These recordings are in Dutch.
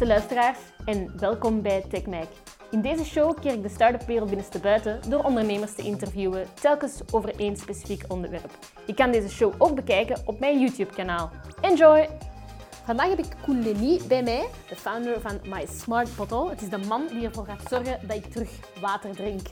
beste luisteraars en welkom bij TechMike. In deze show keer ik de start-up wereld binnenstebuiten door ondernemers te interviewen, telkens over één specifiek onderwerp. Je kan deze show ook bekijken op mijn YouTube-kanaal. Enjoy! Vandaag heb ik Koen Lely bij mij, de founder van My Smart Bottle. Het is de man die ervoor gaat zorgen dat ik terug water drink.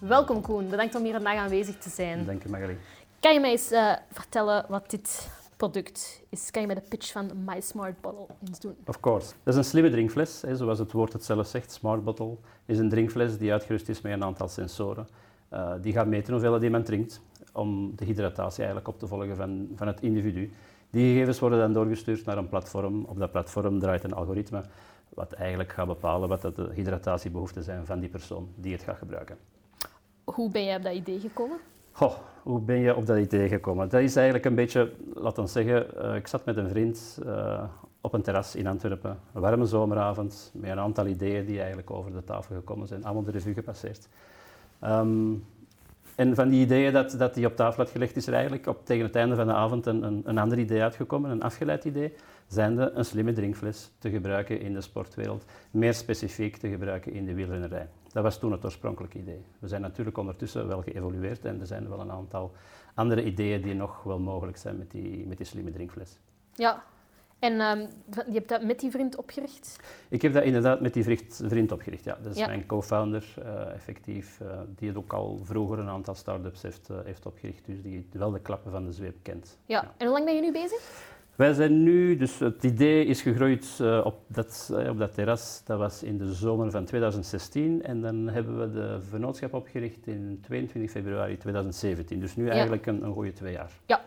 Welkom Koen, bedankt om hier vandaag aanwezig te zijn. Dank je Magali. Kan je mij eens uh, vertellen wat dit product is? Kan je mij de pitch van My Smart Bottle eens doen? Of course. Dat is een slimme drinkfles, hè, zoals het woord het zelf zegt. Smart Bottle is een drinkfles die uitgerust is met een aantal sensoren. Uh, die gaat meten hoeveel die men drinkt, om de hydratatie eigenlijk op te volgen van, van het individu. Die gegevens worden dan doorgestuurd naar een platform. Op dat platform draait een algoritme wat eigenlijk gaat bepalen wat de hydratatiebehoeften zijn van die persoon die het gaat gebruiken. Hoe ben je op dat idee gekomen? Goh, hoe ben je op dat idee gekomen? Dat is eigenlijk een beetje, laten we zeggen, uh, ik zat met een vriend uh, op een terras in Antwerpen, een warme zomeravond, met een aantal ideeën die eigenlijk over de tafel gekomen zijn, allemaal de revue gepasseerd. Um, en van die ideeën dat, dat die op tafel had gelegd, is er eigenlijk op, tegen het einde van de avond een, een, ander idee uitgekomen, een afgeleid idee, zijnde een slimme drinkfles te gebruiken in de sportwereld, meer specifiek te gebruiken in de wielrennerij. Dat was toen het oorspronkelijke idee. We zijn natuurlijk ondertussen wel geëvolueerd en er zijn wel een aantal andere ideeën die nog wel mogelijk zijn met die, met die slimme drinkfles. Ja, en um, je hebt dat met die vriend opgericht? Ik heb dat inderdaad met die vriend, opgericht, ja. Dat is mijn co-founder, uh, effectief, uh, die het ook al vroeger een aantal start-ups heeft, uh, heeft opgericht, dus die wel de klappen van de zweep kent. Ja, ja. en hoe lang ben je nu bezig? Wij zijn nu, dus het idee is gegroeid op, dat, op dat terras, dat was in de zomer van 2016. En dan hebben we de vennootschap opgericht in 22 februari 2017. Dus nu eigenlijk een, een goede twee jaar. Ja,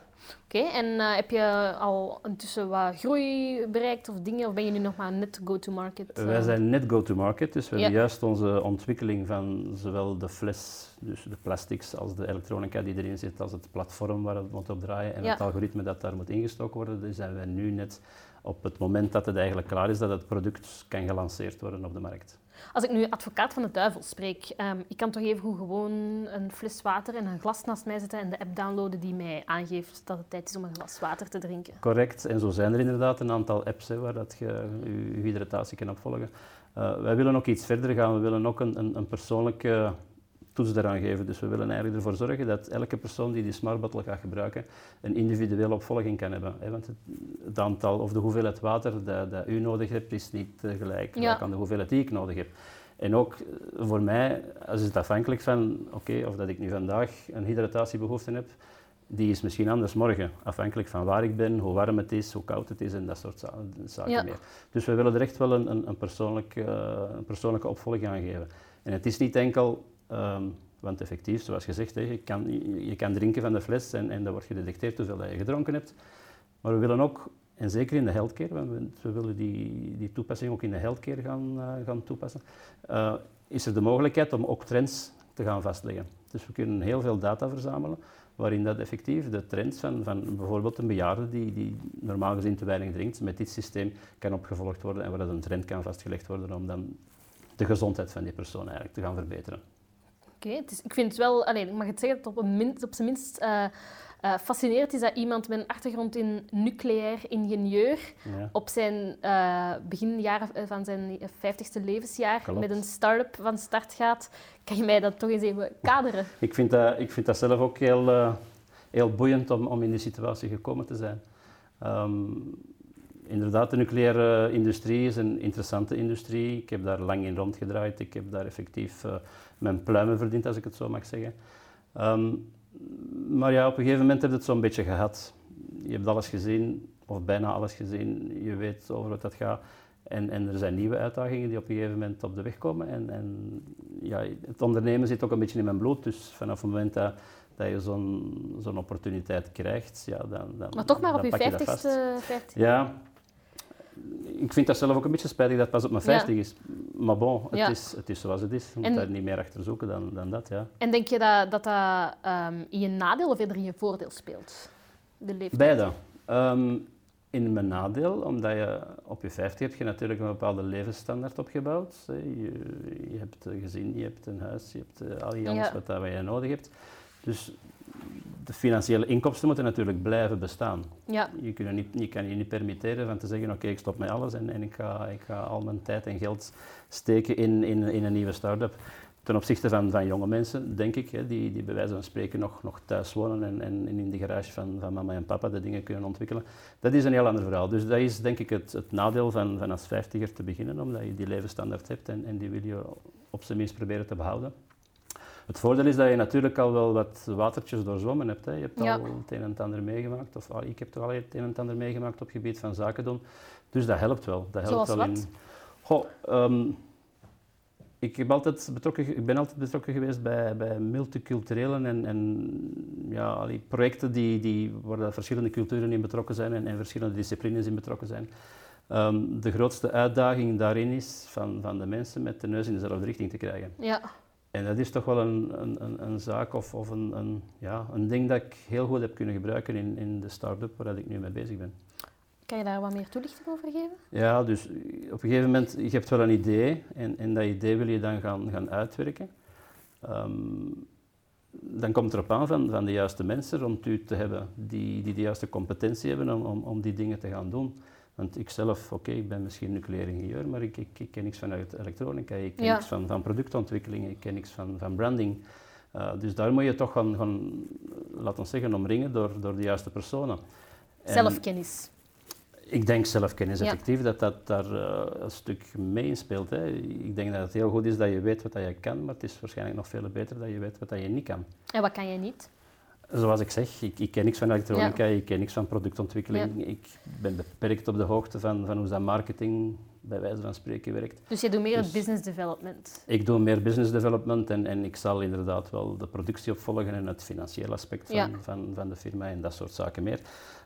Oké, okay, en uh, heb je al intussen wat groei bereikt of dingen, of ben je nu nog maar net go-to-market? Uh? Wij zijn net go-to-market, dus we ja. hebben juist onze ontwikkeling van zowel de fles, dus de plastics, als de elektronica die erin zit, als het platform waar het moet op draaien en ja. het algoritme dat daar moet ingestoken worden, dus zijn wij nu net op het moment dat het eigenlijk klaar is, dat het product kan gelanceerd worden op de markt. Als ik nu advocaat van de duivel spreek, um, ik kan toch even gewoon een fles water en een glas naast mij zetten en de app downloaden die mij aangeeft dat het tijd is om een glas water te drinken. Correct, en zo zijn er inderdaad een aantal apps hè, waar dat je je hydratatie kan opvolgen. Uh, wij willen ook iets verder gaan, we willen ook een, een, een persoonlijke toets daaraan geven. Dus we willen eigenlijk ervoor zorgen dat elke persoon die die Smart Bottle gaat gebruiken, een individuele opvolging kan hebben. Want het, het aantal of de hoeveelheid water dat, dat u nodig hebt, is niet uh, gelijk ja. aan de hoeveelheid die ik nodig heb. En ook eh, voor mij is het afhankelijk van, oké, okay, of dat ik nu vandaag een hydratatiebehoefte heb, die is misschien anders morgen, afhankelijk van waar ik ben, hoe warm het is, hoe koud het is en dat soort zaken ja. meer. Dus we willen er echt wel een, een, een, persoonlijk, uh, een persoonlijke opvolging aan geven. En het is niet enkel Um, want effectief, zoals gezegd, je, kan, je, kan drinken van de fles en, en dan wordt gedetecteerd hoeveel je gedronken hebt. Maar we willen ook, en zeker in de healthcare, want we, willen die, die toepassing ook in de healthcare gaan, uh, gaan toepassen, uh, is er de mogelijkheid om ook trends te gaan vastleggen. Dus we kunnen heel veel data verzamelen, waarin dat effectief de trends van, van bijvoorbeeld een bejaarde die, die normaal gezien te weinig drinkt, met dit systeem kan opgevolgd worden en waar dat een trend kan vastgelegd worden om dan de gezondheid van die persoon eigenlijk te gaan verbeteren. Okay, ik vind het wel, alleen, ik mag het zeggen, dat op, min, op zijn minst uh, uh, fascinerend is dat iemand met een achtergrond in nucleair ingenieur ja. op zijn uh, beginjaren van zijn 50ste levensjaar Klopt. met een start-up van start gaat. Kan je mij dat toch eens even kaderen? ik, vind dat, ik vind dat zelf ook heel, heel boeiend om, om in die situatie gekomen te zijn. Um, inderdaad, de nucleaire industrie is een interessante industrie. Ik heb daar lang in rondgedraaid. Ik heb daar effectief uh, mijn pluimen verdiend, als ik het zo mag zeggen. Um, maar ja, op een gegeven moment heb je het zo'n beetje gehad. Je hebt alles gezien, of bijna alles gezien. Je weet over wat dat gaat. En, en er zijn nieuwe uitdagingen die op een gegeven moment op de weg komen. En, en ja, het ondernemen zit ook een beetje in mijn bloed. Dus vanaf het moment dat, dat je zo'n zo'n opportuniteit krijgt, ja, dan, dan Maar toch maar op je vijftigste... Ja, ik vind dat zelf ook een beetje spijtig dat het pas op mijn 50 ja. is. Maar bon, het, ja. is, het is zoals het is. Je moet en, daar niet meer achter zoeken dan, dan dat, ja. En denk je dat dat, dat um, in je nadeel of eerder in je voordeel speelt? De leeftijd? Beide. Um, in mijn nadeel, omdat je op je 50 hebt je natuurlijk een bepaalde levensstandaard opgebouwd. Je, je hebt een gezin, je hebt een huis, je hebt al die alles ja. wat, wat je nodig hebt. Dus de financiële inkomsten moeten natuurlijk blijven bestaan. Ja. Je, kunt niet, je kan je niet permitteren van te zeggen, oké, ik stop met alles en, en ik, ga, ik ga al mijn tijd en geld steken in, in, in een nieuwe start-up. Ten opzichte van, van jonge mensen, denk ik, hè, die, die bij wijze van spreken nog, nog thuis wonen en, en in de garage van, van mama en papa de dingen kunnen ontwikkelen. Dat is een heel ander verhaal. Dus dat is denk ik het, het nadeel van, van als vijftiger te beginnen, omdat je die levensstandaard hebt en, en die wil je op zijn minst proberen te behouden. Het voordeel is dat je natuurlijk al wel wat watertjes doorzwommen hebt. Hè. Je hebt Ja. al het een en het ander meegemaakt, of ah, ik heb toch al het een en het ander meegemaakt op het gebied van zaken doen. Dus dat helpt wel. Dat helpt Zoals wel wat? In, Goh, ehm, ik, heb altijd betrokken, ik ben altijd betrokken geweest bij, bij multiculturele en, en ja, projecten die, die, waar verschillende culturen in betrokken zijn en, en verschillende disciplines in betrokken zijn. Ehm, de grootste uitdaging daarin is van, van de mensen met de neus in dezelfde richting te krijgen. Ja. En dat is toch wel een, een, een, een zaak of, of een, een, ja, een ding dat ik heel goed heb kunnen gebruiken in, in de start-up waar dat ik nu mee bezig ben. Kan je daar wat meer toelichting over geven? Ja, dus op een gegeven moment, je hebt wel een idee en, en dat idee wil je dan gaan, gaan uitwerken. Ehm, dan komt het erop aan van, van de juiste mensen rond u te hebben die, die de juiste competentie hebben om, om, om die dingen te gaan doen. Want ik zelf, oké, ik ben misschien nucleair ingenieur, maar ik, ik, ik ken niks van elekt- elektronica, ik ken Ja. niks van, van productontwikkeling, ik ken niks van, van branding. Uh, dus daar moet je toch gaan, gaan laten we zeggen, omringen door, door de juiste personen. En- Zelfkennis. ik denk zelfkennis Ja. effectief dat dat daar eh, een stuk mee inspeelt. Hè. Ik denk dat het heel goed is dat je weet wat dat je kan, maar het is waarschijnlijk nog veel beter dat je weet wat dat je niet kan. En wat kan jij niet? Zoals ik zeg, ik, ik ken niks van elektronica, ik ken niks van productontwikkeling. Ik ben beperkt op de hoogte van, van hoe dat marketing bij wijze van spreken werkt. Dus je doet meer het Dus- business development. Ik doe meer business development en, en ik zal inderdaad wel de productie opvolgen en het financiële aspect van, Ja. van, van de firma en dat soort zaken meer.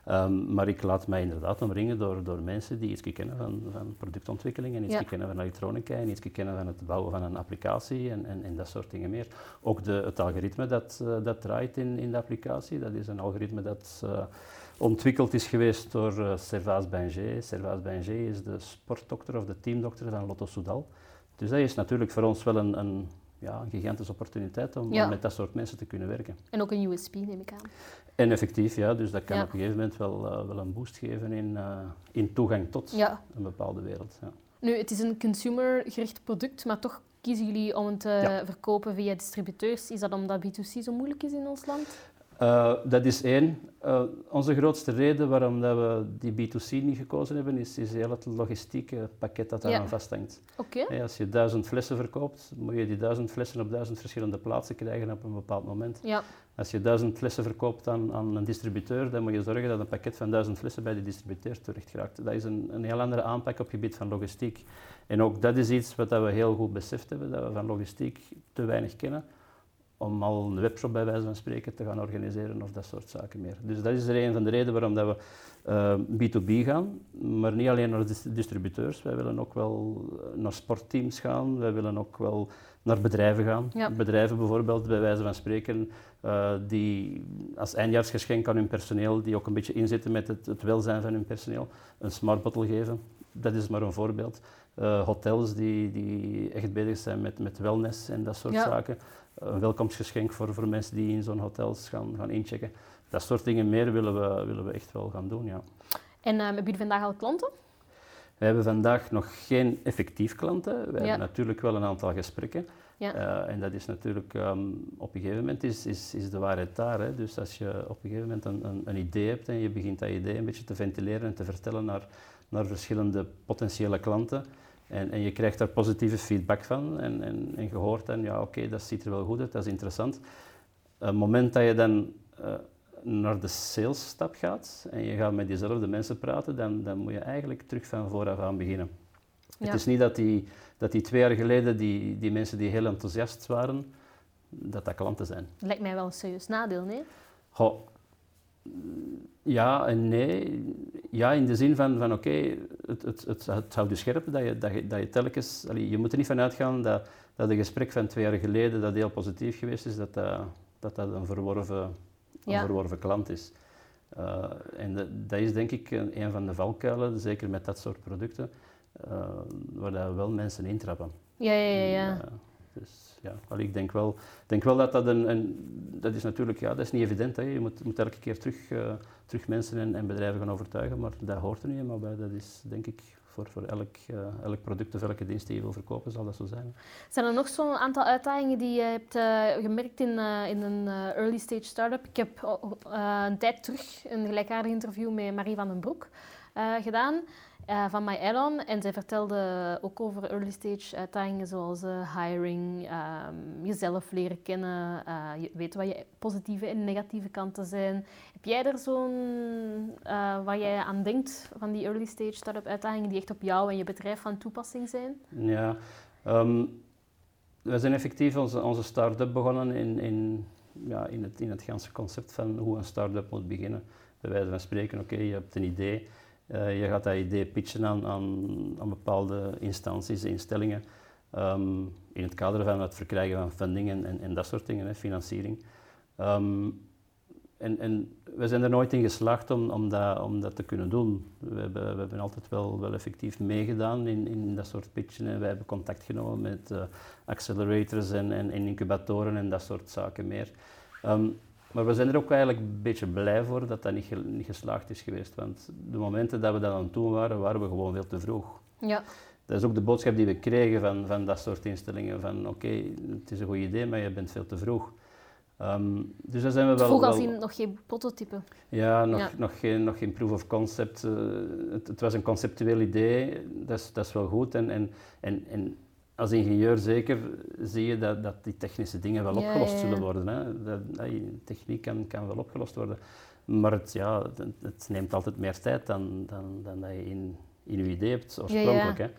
Ehm, maar ik laat mij inderdaad omringen door, door mensen die iets kennen van, van productontwikkeling en iets Ja. kennen van elektronica en iets kennen van het bouwen van een applicatie en, en, en dat soort dingen meer. Ook de, het algoritme dat, eh, dat draait in, in de applicatie, dat is een algoritme dat eh, ontwikkeld is geweest door uh, Servaas Banger. Servaas Banger is de sportdokter of de teamdokter van Lotto Soudal. Dus dat is natuurlijk voor ons wel een, een, ja, een gigantische opportuniteit om, Ja. om met dat soort mensen te kunnen werken. En ook een USP, neem ik aan. En effectief, ja, dus dat kan Ja. op een gegeven moment wel, eh, wel een boost geven in, eh, in toegang tot Ja. een bepaalde wereld. Ja. Nu, het is een consumergericht product, maar toch kiezen jullie om het te verkopen via distributeurs. Is dat omdat B2C zo moeilijk is in ons land? Eh, dat is één. Eh, onze grootste reden waarom dat we die B2C niet gekozen hebben, is, is heel het logistieke pakket dat daar Ja. vasthangt. Oké. Hey, als je duizend flessen verkoopt, moet je die duizend flessen op duizend verschillende plaatsen krijgen op een bepaald moment. Ja. Als je duizend flessen verkoopt aan, aan een distributeur, dan moet je zorgen dat een pakket van duizend flessen bij de distributeur terecht geraakt. Dat is een, een heel andere aanpak op het gebied van logistiek. En ook dat is iets wat dat we heel goed beseft hebben, dat we van logistiek te weinig kennen om al een webshop bij wijze van spreken te gaan organiseren of dat soort zaken meer. Dus dat is er een van de redenen waarom dat we eh, B2B gaan, maar niet alleen naar dis- distributeurs. Wij willen ook wel eh, naar sportteams gaan, wij willen ook wel naar bedrijven gaan. Ja. Bedrijven bijvoorbeeld, bij wijze van spreken, eh, die als eindjaarsgeschenk aan hun personeel, die ook een beetje inzetten met het, het welzijn van hun personeel, een smart bottle geven. Dat is maar een voorbeeld. Eh, hotels die, die echt bezig zijn met, met wellness en dat soort Ja. zaken. Een welkomstgeschenk voor, voor mensen die in zo'n hotels gaan, gaan inchecken. Dat soort dingen meer willen we, willen we echt wel gaan doen, ja. En eh, hebben jullie vandaag al klanten? We hebben vandaag nog geen effectief klanten. We Ja. hebben natuurlijk wel een aantal gesprekken. Ja. Eh, en dat is natuurlijk, ehm, op een gegeven moment is, is, is de waarheid daar. Hè. Dus als je op een gegeven moment een, een, een idee hebt en je begint dat idee een beetje te ventileren en te vertellen naar, naar verschillende potentiële klanten. En, en je krijgt daar positieve feedback van en, en, en je hoort dan, ja oké, dat ziet er wel goed uit, dat is interessant. Het moment dat je dan eh, naar de salesstap gaat en je gaat met diezelfde mensen praten, dan, dan moet je eigenlijk terug van vooraf aan beginnen. Ja. Het is niet dat die, dat die twee jaar geleden, die, die mensen die heel enthousiast waren, dat dat klanten zijn. Lijkt mij wel een serieus nadeel, nee? Goh, ja en nee. Ja, in de zin van, van oké, het, het, het, het houdt je scherp dat je, dat je, dat je telkens... allee, je moet er niet van uitgaan dat, dat een gesprek van twee jaar geleden dat heel positief geweest is, dat dat, dat, dat een, verworven, een Ja. verworven klant is. Eh, en dat, dat is denk ik een, een van de valkuilen, zeker met dat soort producten, eh, waar dat wel mensen intrappen. Ja, ja, ja. ja. Eh, dus, ja, wel, ik denk wel, denk wel dat dat een, een, dat is natuurlijk, ja, dat is niet evident. Hè. Je moet, moet elke keer terug, uh, terug mensen en, en, bedrijven gaan overtuigen, maar dat hoort er niet helemaal bij. Dat is denk ik voor, voor elk, uh, elk product of elke dienst die je wil verkopen, zal dat zo zijn. Zijn er nog zo'n aantal uitdagingen die je hebt uh, gemerkt in, in een early stage start-up? Ik heb een tijd terug een gelijkaardig interview met Marie van den Broek gedaan. Uh, van My Add-on. En zij vertelde ook over early stage uitdagingen zoals uh, hiring, um, jezelf leren kennen, uh, je weet wat je positieve en negatieve kanten zijn. Heb jij er zo'n, waar jij aan denkt van die early stage start-up uitdagingen die echt op jou en je bedrijf van toepassing zijn? Ja, um, we zijn effectief onze, onze start-up begonnen in, in, ja, in, het, in het ganse concept van hoe een start-up moet beginnen. Bij wijze van spreken, oké, je hebt een idee je gaat dat idee pitchen aan, aan, aan bepaalde instanties, instellingen, um, in het kader van het verkrijgen van funding en, en, dat soort dingen, hè, financiering. Um, en, en, we zijn er nooit in geslaagd om, om, dat, om dat te kunnen doen. We hebben, we hebben altijd wel, wel effectief meegedaan in, in dat soort pitchen. En wij hebben contact genomen met uh, accelerators en, en, incubatoren en dat soort zaken meer. Um, maar we zijn er ook eigenlijk een beetje blij voor dat dat niet, niet geslaagd is geweest. Want de momenten dat we dat aan het doen waren, waren we gewoon veel te vroeg. Ja. Dat is ook de boodschap die we kregen van, van dat soort instellingen. Van oké, het is een goed idee, maar je bent veel te vroeg. Um, dus daar zijn we wel... Vroeg als in nog geen prototype? Ja, nog, Nog, geen, nog geen proof of concept. Uh, het, het, was een conceptueel idee, dat is, dat is wel goed. En, en, en, en als ingenieur zeker zie je dat, dat die technische dingen wel opgelost zullen worden. Hè. Dat, techniek kan, kan wel opgelost worden. Maar het, ja, het, neemt altijd meer tijd dan, dan, dan dat je in, in je idee hebt oorspronkelijk. Hè.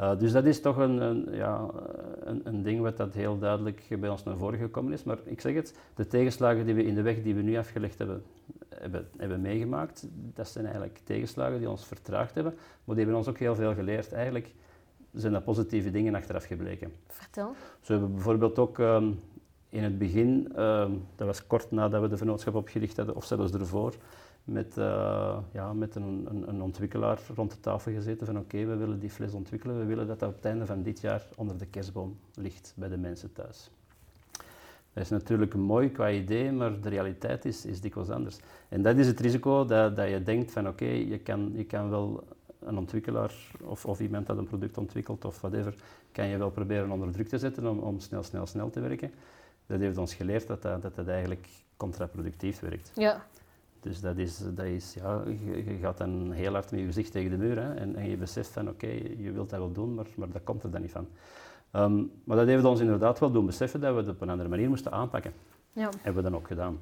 Uh, dus dat is toch een, een ja, een, een, ding wat dat heel duidelijk bij ons naar voren gekomen is. Maar ik zeg het, de tegenslagen die we in de weg die we nu afgelegd hebben, hebben, hebben meegemaakt, dat zijn eigenlijk tegenslagen die ons vertraagd hebben. Maar die hebben ons ook heel veel geleerd. Eigenlijk zijn dat positieve dingen achteraf gebleken. Vertel. Zo hebben we bijvoorbeeld ook um, in het begin, um, dat was kort nadat we de vennootschap opgericht hadden, of zelfs ervoor, met, uh, ja, met een, een, een, ontwikkelaar rond de tafel gezeten van oké, we willen die fles ontwikkelen, we willen dat dat op het einde van dit jaar onder de kerstboom ligt bij de mensen thuis. Dat is natuurlijk mooi qua idee, maar de realiteit is, is dikwijls anders. En dat is het risico dat, dat je denkt van oké, je, kan, je kan wel een ontwikkelaar of, of iemand dat een product ontwikkelt of whatever, kan je wel proberen onder druk te zetten om, om snel, snel, snel te werken. Dat heeft ons geleerd dat dat, dat, dat eigenlijk contraproductief werkt. Ja. Dus dat is, dat is ja, je, gaat dan heel hard met je gezicht tegen de muur hè, en, en je beseft van oké, je wilt dat wel doen, maar, maar dat komt er dan niet van. Ehm, maar dat heeft ons inderdaad wel doen beseffen dat we het op een andere manier moesten aanpakken. Ja. Hebben we dan ook gedaan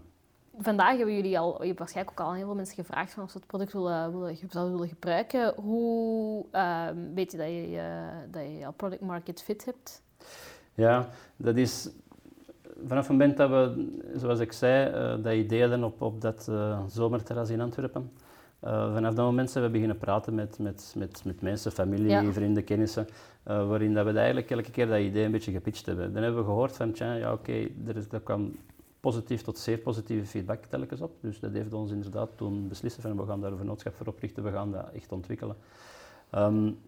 vandaag hebben jullie al, je hebt waarschijnlijk ook al heel veel mensen gevraagd van of ze het product willen, willen, zouden willen gebruiken. Hoe uh, weet je dat je, uh, dat je al product market fit hebt? Ja, dat is vanaf het moment dat we, zoals ik zei, uh, dat idee hadden op, op dat uh, zomerterras in Antwerpen. Uh, vanaf dat moment zijn we beginnen praten met, met, met, met mensen, familie, vrienden, kennissen, waarin dat we eigenlijk elke keer dat idee een beetje gepitcht hebben. Dan hebben we gehoord van, tja, ja oké, okay, er, er kwam positief tot zeer positieve feedback telkens op. Dus dat heeft ons inderdaad toen beslissen van we gaan daar een vennootschap voor oprichten, we gaan dat echt ontwikkelen. Um,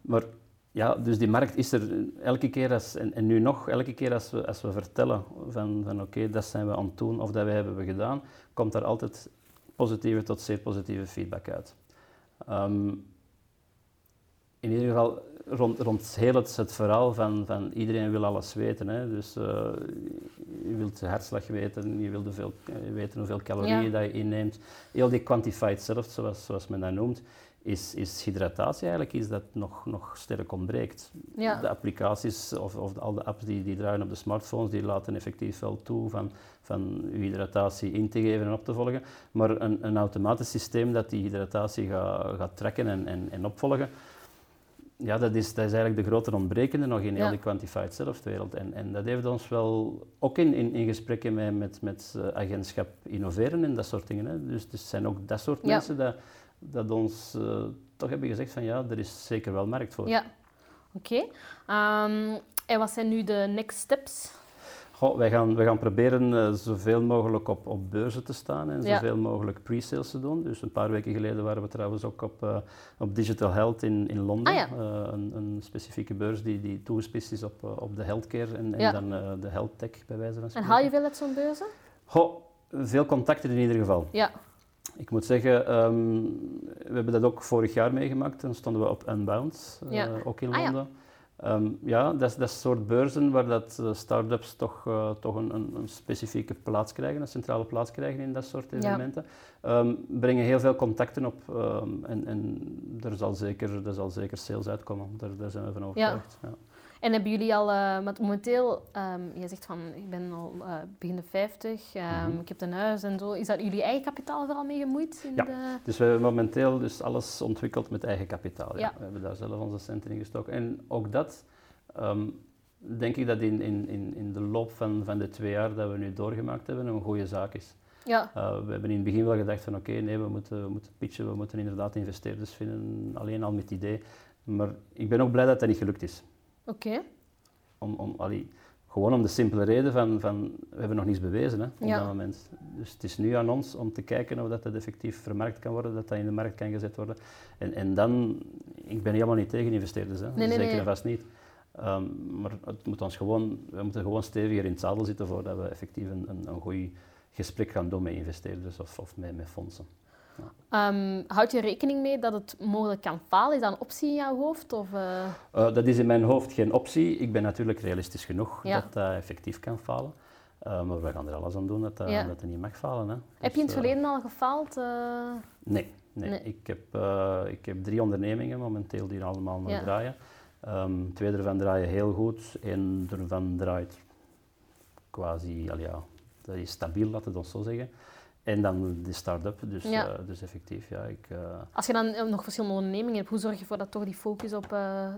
maar ja, dus die markt is er elke keer, als, en, nu nog, elke keer als we, als we vertellen van, van oké, dat zijn we aan het doen of dat wij hebben we gedaan, komt daar altijd positieve tot zeer positieve feedback uit. Um, in ieder geval, rond, rond heel het, het verhaal van, van iedereen wil alles weten. Hè. Dus uh, je wilt de hartslag weten, je wilt hoeveel, eh, weten hoeveel calorieën dat je inneemt. Heel die quantified self, zoals, zoals men dat noemt, is, is hydratatie eigenlijk iets dat nog, nog sterk ontbreekt. Ja. De applicaties of, of al de apps die, die draaien op de smartphones, die laten effectief wel toe van, van je hydratatie in te geven en op te volgen. Maar een, een automatisch systeem dat die hydratatie gaat, gaat trekken en, en, en opvolgen, ja, dat is, dat is eigenlijk de grote ontbrekende nog in heel die quantified self-wereld. En, en dat heeft ons wel, ook in, in, in gesprekken met, met, met uh, agentschap innoveren en dat soort dingen. Hè. Dus het zijn ook dat soort mensen dat, dat ons uh, toch hebben gezegd van ja, er is zeker wel markt voor. Ja, oké. Okay. Um, en wat zijn nu de next steps? Goh, wij, gaan, wij gaan proberen uh, zoveel mogelijk op, op beurzen te staan en Ja. zoveel mogelijk pre-sales te doen. Dus een paar weken geleden waren we trouwens ook op, eh, op Digital Health in, in Londen. Ah, ja. Eh, een, een specifieke beurs die, die toegespitst is op, op de healthcare en, en Ja. dan de health tech bij wijze van En spreken. haal je veel uit zo'n beurzen? Goh, veel contacten in ieder geval. Ja. Ik moet zeggen, ehm, we hebben dat ook vorig jaar meegemaakt. Dan stonden we op Unbound, ook in Ah, Ehm, ja, dat is dat soort beurzen waar dat eh, start-ups toch, eh, toch een, een, een specifieke plaats krijgen, een centrale plaats krijgen in dat soort evenementen. Ehm, brengen heel veel contacten op ehm, en, en er, zal zeker, er zal zeker sales uitkomen. Daar, daar zijn we van overtuigd. Ja. En hebben jullie al, eh, want momenteel, ehm je zegt van, ik ben al eh, begin de 50, ehm, Mhm. ik heb een huis en zo. Is dat jullie eigen kapitaal er al mee gemoeid? In Ja. De... Dus we hebben momenteel dus alles ontwikkeld met eigen kapitaal. Ja. Ja. We hebben daar zelf onze centen in gestoken. En ook dat, ehm, denk ik dat in, in, in, in de loop van, van de twee jaar dat we nu doorgemaakt hebben, een goede zaak is. Ja. Uh, we hebben in het begin wel gedacht van oké, nee, we moeten, we moeten pitchen, we moeten inderdaad investeerders vinden, alleen al met het idee. Maar ik ben ook blij dat dat niet gelukt is. Oké. Om, om, allee, gewoon om de simpele reden van, van we hebben nog niets bewezen hè, op Ja. dat moment. Dus het is nu aan ons om te kijken of dat, dat effectief vermarkt kan worden, dat dat in de markt kan gezet worden. En, en dan, ik ben helemaal niet tegen investeerders, hè. Nee, nee, zeker nee. en vast niet. Ehm, maar het moet ons gewoon, we moeten gewoon steviger in het zadel zitten voordat we effectief een, een, een goed gesprek gaan doen met investeerders of, of met, met fondsen. Ehm, houd je rekening mee dat het mogelijk kan falen? Is dat een optie in jouw hoofd? Of, eh, Eh, dat is in mijn hoofd geen optie. Ik ben natuurlijk realistisch genoeg Ja. dat dat effectief kan falen. Eh, maar we gaan er alles aan doen dat dat, Ja. dat het niet mag falen. Hè. Heb je in Dus, het eh, verleden al gefaald? Nee, nee. Nee. Ik, heb, ik heb drie ondernemingen momenteel die allemaal Ja. draaien. Ehm, twee ervan draaien heel goed, één ervan draait quasi, al ja, dat is stabiel, laten we het zo zeggen. En dan de start-up, dus, Ja. eh, dus effectief, ja. Ik, eh, Als je dan eh, nog verschillende ondernemingen hebt, hoe zorg je ervoor dat toch die focus op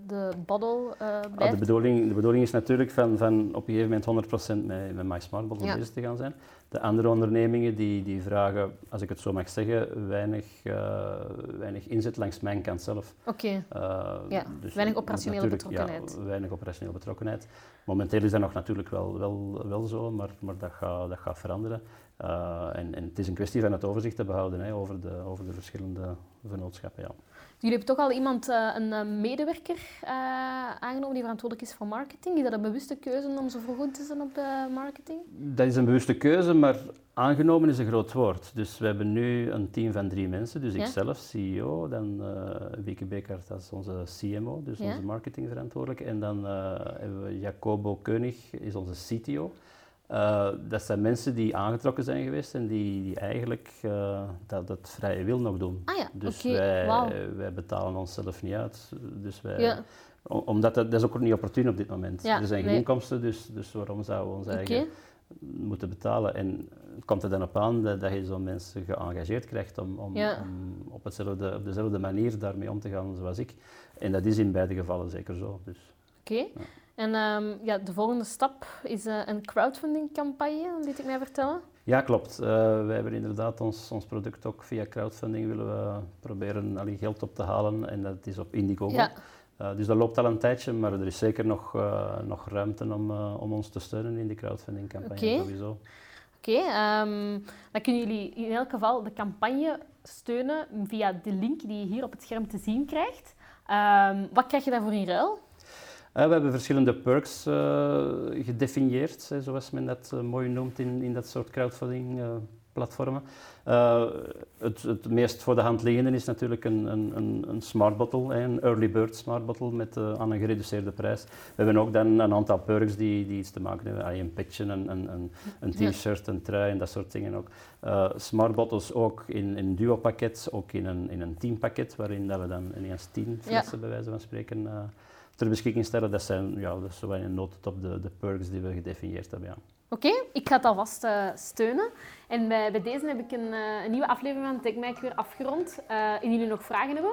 de bottle eh, ah, de, blijft? bedoeling, de bedoeling is natuurlijk van, van op een gegeven moment 100% met, met My Smart Bottle Ja. bezig te gaan zijn. De andere ondernemingen die, die vragen, als ik het zo mag zeggen, weinig, weinig inzet langs mijn kant zelf. Oké. Ja, weinig operationele betrokkenheid. Ja, weinig operationele betrokkenheid. Momenteel is dat nog natuurlijk wel, wel, wel zo, maar, maar dat, gaat, dat gaat veranderen. Uh, en, en het is een kwestie van het overzicht te behouden hè, over, de, over de verschillende vennootschappen. Ja. Jullie hebben toch al iemand, eh, een eh, medewerker eh, aangenomen die verantwoordelijk is voor marketing. Is dat een bewuste keuze om zo goed te zijn op de marketing? Dat is een bewuste keuze, maar aangenomen is een groot woord. Dus we hebben nu een team van drie mensen. Dus Ja. ikzelf, CEO, dan uh, Wieke Bekert als onze CMO, dus Ja. onze marketingverantwoordelijke. En dan hebben we Jacobo Keunig, is onze CTO. Uh, dat zijn mensen die aangetrokken zijn geweest en die, die eigenlijk uh, dat, dat vrije wil nog doen. Ah ja, dus wij, betalen onszelf niet uit. Dus wij, Ja. om- omdat dat, dat is ook niet opportun op dit moment. Ja, er zijn geen nee. inkomsten, dus, dus waarom zouden we ons eigen moeten betalen? En het komt er dan op aan dat, dat je zo'n mensen geëngageerd krijgt om, om, Ja. om op, hetzelfde, op dezelfde manier daarmee om te gaan zoals ik. En dat is in beide gevallen zeker zo. Dus. Oké. En ehm, ja, de volgende stap is eh, een crowdfunding-campagne, liet ik mij vertellen. Ja, klopt. Uh, wij hebben inderdaad ons, ons product ook via crowdfunding willen we proberen allee, geld op te halen en dat is op Indiegogo. Ja. Uh, dus dat loopt al een tijdje, maar er is zeker nog, uh, nog ruimte om, uh, om ons te steunen in die crowdfunding-campagne Oké. sowieso. Oké, ehm, dan kunnen jullie in elk geval de campagne steunen via de link die je hier op het scherm te zien krijgt. Ehm, wat krijg je daarvoor in ruil? Uh, we hebben verschillende perks uh, gedefinieerd, hè, zoals men dat uh, mooi noemt in, in dat soort crowdfunding platformen. het, het meest voor de hand liggende is natuurlijk een, een, een, een smart bottle, een early bird smart bottle met, aan een gereduceerde prijs. We hebben ook dan een aantal perks die, die iets te maken hebben, een petje, een, een, een, t-shirt, een trui en dat soort dingen ook. smart bottles ook in een duo pakket, ook in een, in een teampakket, waarin dat we dan ineens tien flessen bij wijze van spreken ter beschikking stellen. Dat zijn ja, dat is zo in notendop de, de perks die we gedefinieerd hebben. Ja. Oké, okay, ik ga het alvast uh, steunen. En bij, bij, deze heb ik een, uh, een nieuwe aflevering van TechMike weer afgerond. Uh, indien jullie nog vragen hebben,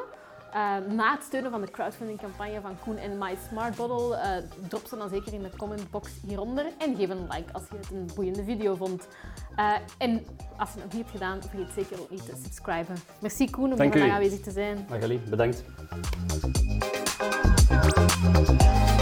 na het steunen van de crowdfunding-campagne van Koen en My Smart Bottle, drop ze dan zeker in de commentbox hieronder. En geef een like als je het een boeiende video vond. en als je het nog niet hebt gedaan, vergeet zeker ook niet te subscriben. Merci Koen om hier vandaag aanwezig te zijn. Magali, bedankt. Thank you.